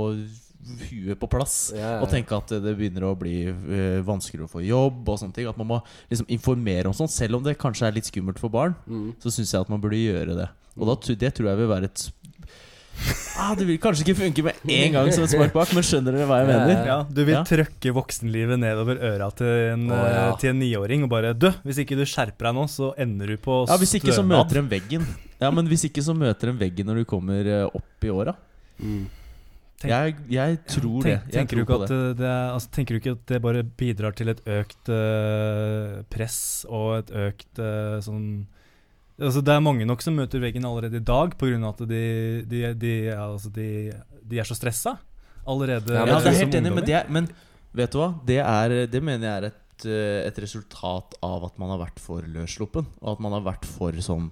huet på plass. Og tenke at det begynner å bli uh, vanskeligere å få jobb og sånne ting. At man må liksom informere om sånt. Selv om det kanskje er litt skummelt for barn, Mm. så syns jeg at man burde gjøre det. Og da, det tror jeg vil være et ah, Det vil kanskje ikke funke med en gang som et spark bak, men skjønner dere hva jeg mener? Ja, Du vil Ja. trøkke voksenlivet nedover øra til en, Å, ja. eh, til en niåring og bare Dø! hvis ikke du skjerper deg nå, så ender du på Ja, Hvis ikke så møter en veggen. Ja, men hvis ikke så møter en veggen når du kommer eh, opp i åra. Mm. Tenk- Jeg, jeg tror det. Jeg tenker, du tror ikke at det. det, det er, altså, tenker du ikke at det bare bidrar til et økt uh, press og et økt uh, sånn Altså, det er mange nok som møter veggen allerede i dag pga. at de, de, de, altså, de, de er så stressa allerede. Ja, men- Ja, jeg er helt enig, men, det er, men vet du hva? Det, er, det mener jeg er et, eh, et resultat av at man har vært for løssluppen. Og at man har vært for sånn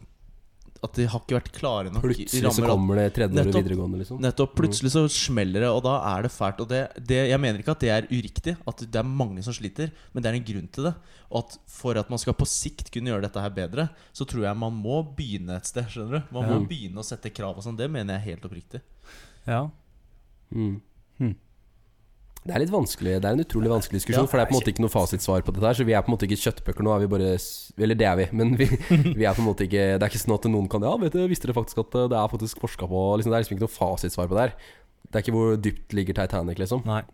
At de har ikke vært klare nok Plutselig så kommer det tredje året videregående, liksom. Nettopp. Plutselig så smeller det, og da er det fælt. Og det, det, jeg mener ikke at det er uriktig, at det er mange som sliter, men det er en grunn til det. Og at for at man skal på sikt kunne gjøre dette her bedre, så tror jeg man må begynne et sted. Skjønner du? Man må Ja. begynne å sette krav og sånn. Det mener jeg helt oppriktig. Ja. Mm. Hmm. Det er litt vanskelig Det er en utrolig vanskelig diskusjon, Ja, for det er på en måte ikke noe fasitsvar på dette her. Så vi er på en måte ikke kjøttbøker nå, er vi bare Eller det er vi, men vi, vi er på en måte ikke Det er ikke sånn at noen kan Ja, vet du, visste dere faktisk at det er faktisk forska på liksom, Det er liksom ikke noe fasitsvar på det her. Det er ikke hvor dypt ligger Titanic, liksom. Nei.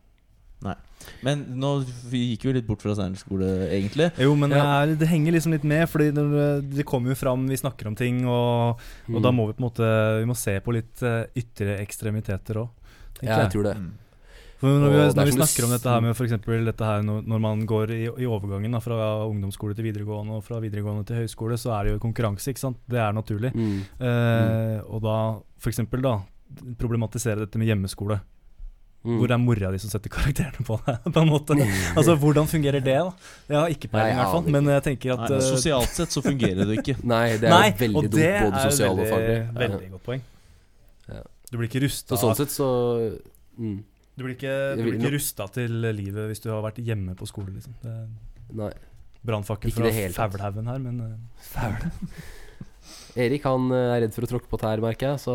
Men nå vi gikk vi litt bort fra steinerskole, egentlig. Jo, men det, er, det henger liksom litt med, Fordi når det kommer jo fram, vi snakker om ting, og, og Mm. da må vi på en måte Vi må se på litt uh, ytre ekstremiteter òg. Ja, jeg tror det. Mm. Når vi, når vi snakker om dette her med for dette her når, man går i, i overgangen da, fra ungdomsskole til videregående og fra videregående til høyskole, så er det jo konkurranse, ikke sant. Det er naturlig. Mm. Eh, og da for eksempel da problematisere dette med hjemmeskole. Mm. Hvor det er mora di som setter karakterene på deg, på en måte. Altså, hvordan fungerer det, da? Jeg har ikke peiling, i hvert fall. Men jeg tenker at Nei, eh, sosialt sett så fungerer det ikke. Nei, det er Nei, jo veldig dumt, både sosialt og veldig, faglig. veldig godt poeng. Ja. Du blir ikke Så rusta sånn sett så mm. Du blir ikke, du blir ikke rusta til livet hvis du har vært hjemme på skole. Liksom. Det er Nei. Brannfakkel fra. Faulhaugen her, men uh, Erik han eh, er redd for å tråkke på tær, merker jeg. Så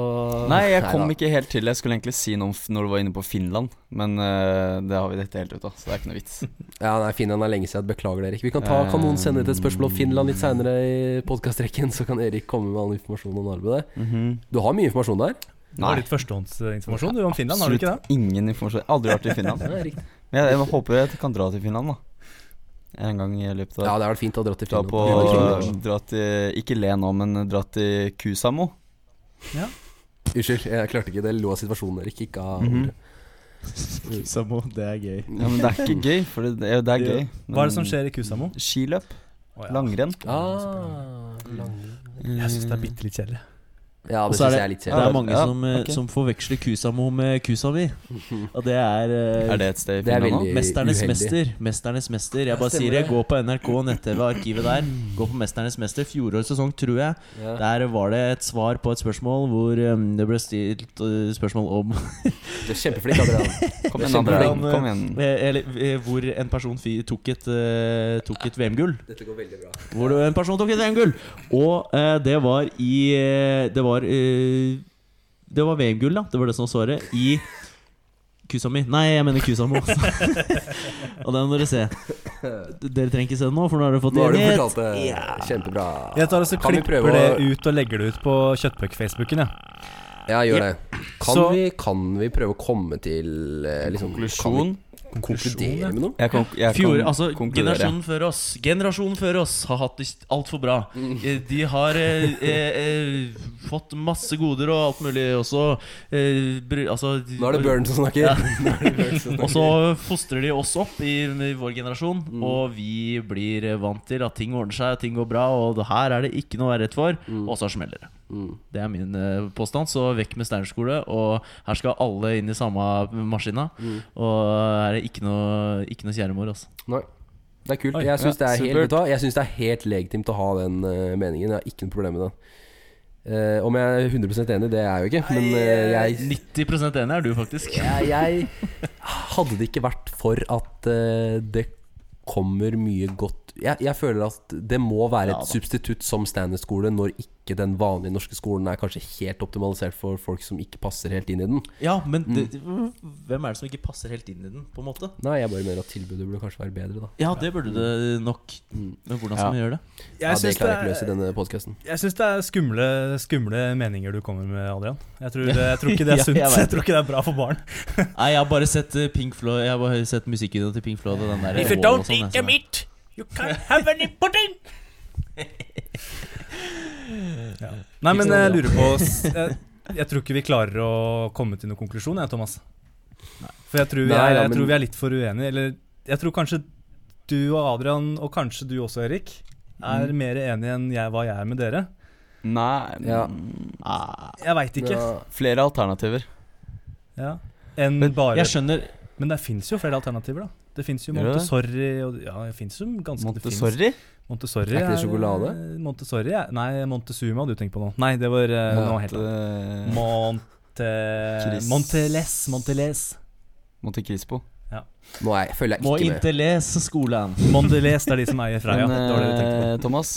Nei, jeg kom Neida. ikke helt til. Jeg skulle egentlig si noe om f- når du var inne på Finland, men uh, det har vi dette helt ut av, så det er ikke noe vits. Ja, nei, Finland er lenge siden. Beklager det, Erik. Vi kan, ta, kan noen sende et spørsmål om Finland litt seinere i podkastrekken, så kan Erik komme med all informasjon om arbeidet. Du har mye informasjon der. Det var litt førstehåndsinformasjon du om Finland, har du ikke det? Ingen informasjon. Aldri vært i Finland. Men jeg, jeg håper jeg kan dra til Finland, da. En gang i løpet av ja, det har vært fint å dra til Dra Finland. på Ja, Dra til Ikke le nå, men dra til Kusamo. Ja. Unnskyld, jeg klarte ikke det. Lo av situasjonen, Erik. Ikke av mm -hmm. Kusamo, det er gøy. Ja, men det er ikke gøy, for det, det er, det er gøy. Hva er det som skjer i Kusamo? Skiløp. Oh, ja. Langrenn. Ah, lang. Jeg syns det er bitte litt kjedelig. Ja, det syns jeg er litt Det er mange Ja, som, okay. som forveksler Kusamo med Kusami. Og det er, eh, Er det et sted i er Finland nå? Mesternes uheldig. mester. Mesternes mester. Jeg bare sier det. Gå på NRK nett-TV, arkivet der. Gå på Mesternes mester. Fjorårets sesong, tror jeg. Ja. Der var det et svar på et spørsmål hvor um, det ble stilt uh, spørsmål om Du er kjempeflink, Adrian. Kom igjen, André. Kom igjen. eh, Eller eh, hvor en person tok et, uh, tok et VM-gull. Dette går veldig bra. Hvor en person tok et VM-gull! Og uh, det var i eh, Det var eh, Det var VM-gull, da. Det var det som var svaret. I Kusami. Nei, jeg mener Kusamo. og den må dere se. Dere trenger ikke se det nå, for nå har dere fått Nå har du fortalt det. Ja. Kjempebra. Jeg tar og så Kan klipper det å- ut og legger det ut på Kjøttpuck-Facebooken. Ja. Ja, gjør Ja. det. Kan, Så- vi, kan vi prøve å komme til eh, liksom, Konklusjon. Kan konkludere med noe? Jeg kan, jeg Fjor, altså konkludere. Generasjonen før oss Generasjonen før oss har hatt det altfor bra. Mm. Eh, De har eh, eh, eh, fått masse goder og alt mulig også. Eh, bry, altså, Nå er det Børn som snakker. Ja. Og så fostrer de oss opp i, i vår generasjon, Mm. og vi blir vant til at ting ordner seg, ting går bra, og det her er det ikke noe å være redd for, Mm. og så smeller det. Mm. Det er min eh, påstand, så vekk med Steinerskole. Og her skal alle inn i samme maskina. Mm. Og er det ikke noe, ikke noe kjæremor, altså. Nei. Det er kult. Oi, Jeg syns ja, det, er helt- du? Jeg synes det er helt legitimt å ha den uh, meningen. Jeg har ikke noe problem med det. Uh, om jeg er 100 enig, det er jeg jo ikke. Men uh, jeg, 90 enig er du, faktisk. jeg, jeg Hadde det ikke vært for at det kommer mye godt jeg, jeg føler at det må være et ja, substitutt som standardskole når ikke den vanlige norske skolen er kanskje helt optimalisert for folk som ikke passer helt inn i den. Ja, men Mm. det, hvem er det som ikke passer helt inn i den, på en måte? Nei, jeg bare mener at tilbudet burde kanskje være bedre, da. Ja, det burde det nok. Mm. Men hvordan Ja. skal vi gjøre det? Ja, det klarer jeg ikke løse i denne podkasten. Jeg syns det er skumle, skumle meninger du kommer med, Adrian. Jeg tror, det, jeg tror ikke det er sunt. jeg jeg, tror ikke det er bra for barn. Nei, jeg har bare sett eh, Pink Floyd Jeg har bare sett musikkvideoen til Pink Floyd og den der If you don't sånn, eat jeg, the meat, you can't have any pudding. ja. Nei, men jeg lurer på jeg, jeg tror ikke vi klarer å komme til noen konklusjon, jeg, Thomas. For jeg tror vi er, jeg tror vi er litt for uenige. Eller jeg tror kanskje du og Adrian, og kanskje du også, Erik, er Mm. mer enige enn jeg, hva jeg er med dere. Nei Ja. Jeg veit ikke. Ja, Flere alternativer. Ja. Enn bare Jeg skjønner Men det fins jo flere alternativer, da. Det fins jo? Montessori og Ja, det fins jo ganske Montessori? Montessori Er ikke det sjokolade? Montessori er, Nei, Montezuma du tenker på nå. Nei, det var uh, Ja, noe helt annet. Monte, Monte... Chris- Monteles. Monteles. Monte Crispo. Nå er, føler jeg Må ikke med. ikke lese skolen. Monteles det er de som eier Freia. Men eh, Thomas,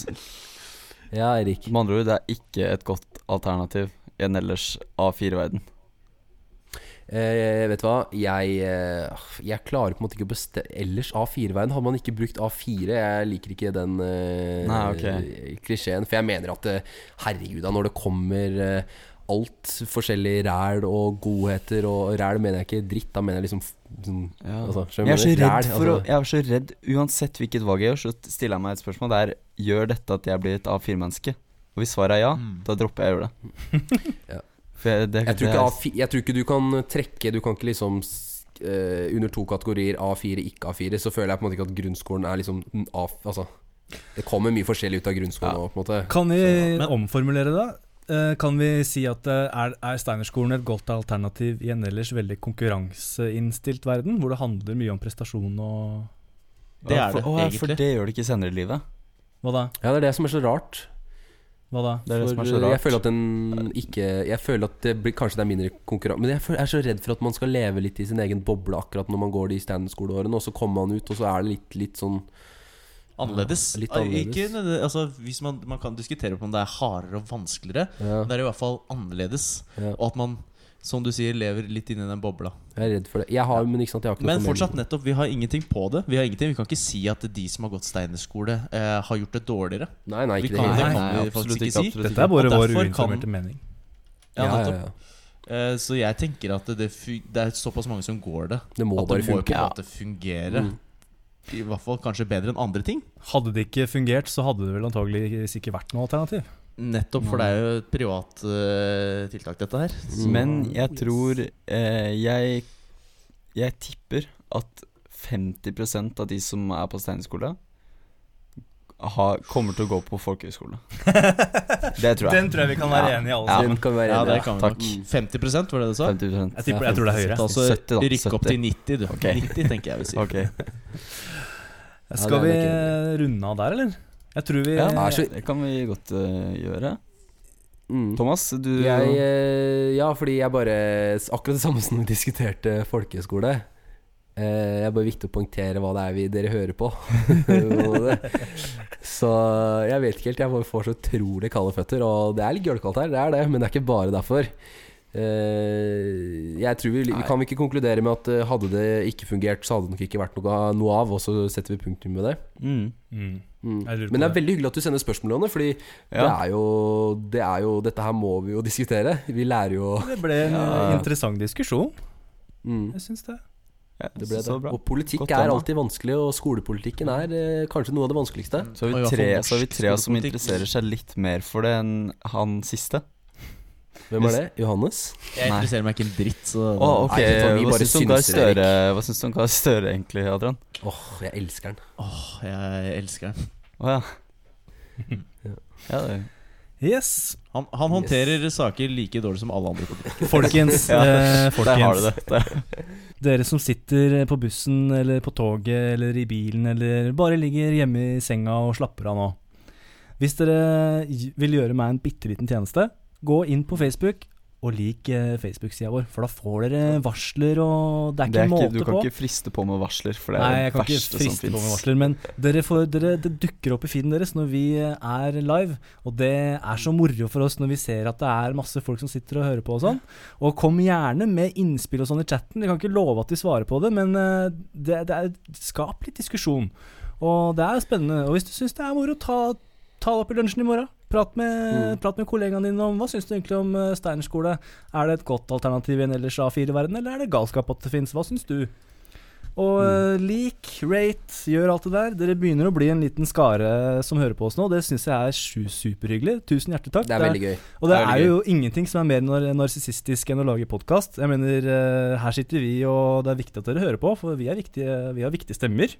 Ja, Erik. med andre ord, det er ikke et godt alternativ i en ellers A4-verden. Eh, vet du hva? Jeg, eh, jeg klarer på en måte ikke å bestemme Ellers A4-verden hadde man ikke brukt A4. Jeg liker ikke den eh, Nei, okay. klisjeen. For jeg mener at eh, herregud, da, når det kommer eh, alt forskjellig ræl og godheter Og ræl mener jeg ikke dritt, da mener jeg liksom sånn, Ja. altså, jeg er så redd Ræl, for å altså. Jeg er så redd Uansett hvilket valg jeg gjør, så stiller jeg meg et spørsmål. Det er Gjør dette at jeg blir et A4-menneske? Og hvis svaret er ja, Mm. da dropper jeg å gjøre det. Ja. For jeg, det, jeg, tror ikke er- A4, jeg tror ikke du kan trekke Du kan ikke liksom eh, Under to kategorier A4, ikke A4, så føler jeg på en måte ikke at grunnskolen er liksom A... Altså Det kommer mye forskjellig ut av grunnskolen Ja. på en måte. Kan vi Men- omformulere det? Eh, Kan vi si at eh, er, er Steinerskolen et godt alternativ i en ellers veldig konkurranseinnstilt verden, hvor det handler mye om prestasjon og Det er er for, det, å, egentlig. For det gjør det ikke senere i livet. Hva da? Ja, det er det som er så rart. Hva da? Det er det som er så rart. Jeg føler at den ikke Jeg føler at det blir, kanskje det er mindre konkurranse Men jeg føler, jeg er så redd for at man skal leve litt i sin egen boble akkurat når man går de standardskoleårene, og så kommer man ut, og så er det litt, litt sånn Annerledes. Litt annerledes. Ikke, altså, hvis man, man kan diskutere på om det er hardere og vanskeligere, ja, men det er i hvert fall annerledes. ja, Og at man, som du sier, lever litt inni den bobla. Jeg er redd for det. Jeg har, men ikke sant, jeg har ikke Men noe fortsatt, nettopp, vi har ingenting på det. Vi har ingenting, vi kan ikke si at de som har gått Steinerskole, eh, har gjort det dårligere. Nei, nei, ikke det kan- det nei, nei, vi absolutt ikke ikke, si. Dette er bare vår uinformerte kan- mening. Ja, Ja, ja, ja. Eh, så jeg tenker at det, det er såpass mange som går det. Det må at bare det må funke. på en måte fungere. Mm. I hvert fall kanskje bedre enn andre ting. Hadde det ikke fungert, så hadde det vel antageligvis ikke vært noe alternativ. Nettopp, for det er jo et privat uh, tiltak, dette her. Så. Men jeg tror eh, jeg, jeg tipper at 50% av de som er på steinerskole, kommer til å gå på folkehøyskole. Det tror jeg. Den tror jeg vi kan være Ja. enige i alle Ja. sammen. Vi være Ja, enige det i. kan vi takk. 50% var det du sa? 50% Jeg, tipper, jeg tror det er høyere. Altså 70 da, rykke opp 70. til 90, du. Okay. 90 tenker jeg vi sier. Okay. Skal vi runde av der, eller? Jeg tror vi Ja, så- det kan vi godt uh, gjøre. Mm. Thomas, du Jeg, eh, ja, fordi jeg bare Akkurat det samme som vi diskuterte folkehøyskole. Eh, jeg er bare viktig å poengtere hva det er vi, dere hører på. så jeg vet ikke helt. Jeg får så utrolig kalde føtter. Og det er litt gølkaldt her, det er det, men det er ikke bare derfor. Eh, jeg tror vi, vi kan ikke konkludere med at eh, hadde det ikke fungert, så hadde det nok ikke vært noe, noe av, og så setter vi punktum med det. Mm. Mm. Mm. Men det er det. veldig hyggelig at du sender spørsmål, Jonny, fordi det, er jo, det er jo Dette her må vi jo diskutere. Vi lærer jo Det ble en Ja. interessant diskusjon. mm. Jeg syns det. Ja, Det ble så det. bra. Og politikk Godt er alltid vanskelig, og skolepolitikken er eh, kanskje noe av det vanskeligste. Så har vi tre, så har vi tre som interesserer seg litt mer for det enn han siste. Hvem er det? Johannes? Jeg Nei. interesserer meg ikke en dritt, så oh, okay. Nei, hva, syns du om Gahr synser, Støre, Hva syns du om Gahr Støre egentlig, Adrian? Åh, jeg elsker den. Åh, jeg elsker den. Å ja. Ja. ja det, Yes. Han, han håndterer saker like dårlig som alle andre. Folkens, Ja, eh, der har du folkens det. Der. dere som sitter på bussen eller på toget eller i bilen eller bare ligger hjemme i senga og slapper av nå. Hvis dere vil gjøre meg en bitte liten tjeneste, gå inn på Facebook og lik eh, Facebook-sida vår. For da får dere varsler, og det er ikke Det er ikke, måte du kan på. ikke friste på med varsler, for det er Nei, jeg kan ikke verste som friste på med varsler, men dere får, dere, det dukker opp i feeden deres når vi eh, er live. Og det er så moro for oss når vi ser at det er masse folk som sitter og hører på og sånn. Og kom gjerne med innspill og sånn i chatten. Vi kan ikke love at de svarer på det, men eh, det, det er skap litt diskusjon. Og det er spennende. Og hvis du syns det er moro, ta, ta det opp i lunsjen i morgen. Prat med, Mm. prat med kollegaene dine om hva syns du egentlig om eh, Steiner skole. Er det et godt alternativ i en ellers A4-verden, eller er det galskap at det fins? Hva syns du? Og mm. lik, rate, gjør alt det der. Dere begynner å bli en liten skare som hører på oss nå. Det syns jeg er superhyggelig. Tusen hjertelig takk. Det er veldig gøy. og det det er er jo ingenting som er mer nar narsissistisk enn å lage podkast. Jeg mener, eh, her sitter vi, og det er viktig at dere hører på, for vi, viktige, vi har viktige stemmer.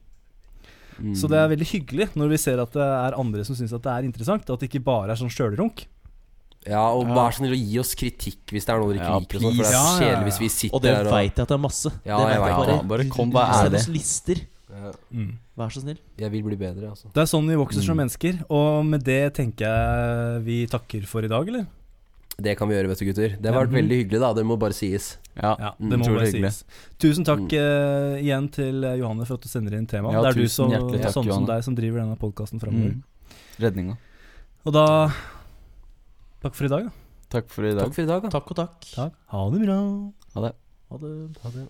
Mm. Så det er veldig hyggelig når vi ser at det er andre som syns at det er interessant, og at det ikke bare er sånn sjølrunk. Ja, og Ja. vær så snill å gi oss kritikk hvis det er noe dere ikke Ja, liker. og sånn, For det er kjedelig hvis vi sitter Og det veit jeg at det er masse. Ja, det jeg vet jeg. Bare kom, hva er Send det? oss lister. Ja, Mm. Vær så snill. Jeg vil bli bedre, altså. Det er sånn vi vokser som Mm. mennesker, og med det tenker jeg vi takker for i dag, eller? Det kan vi gjøre, vet du, gutter. Det har vært veldig hyggelig, da. Det må bare sies. Ja. Ja, Mm, det må bare hyggelig. sies. Tusen takk Mm. eh, igjen til eh, Johanne for at du sender inn tema. Ja, det er du som, takk, sånn Johanne. som deg som driver denne podkasten framover. Mm. Redninga. Og da Takk for i dag, da. Takk for i dag. Takk for i dag, da. Takk og takk. Takk. Ha det bra. Ha det. Ha det. Ha det.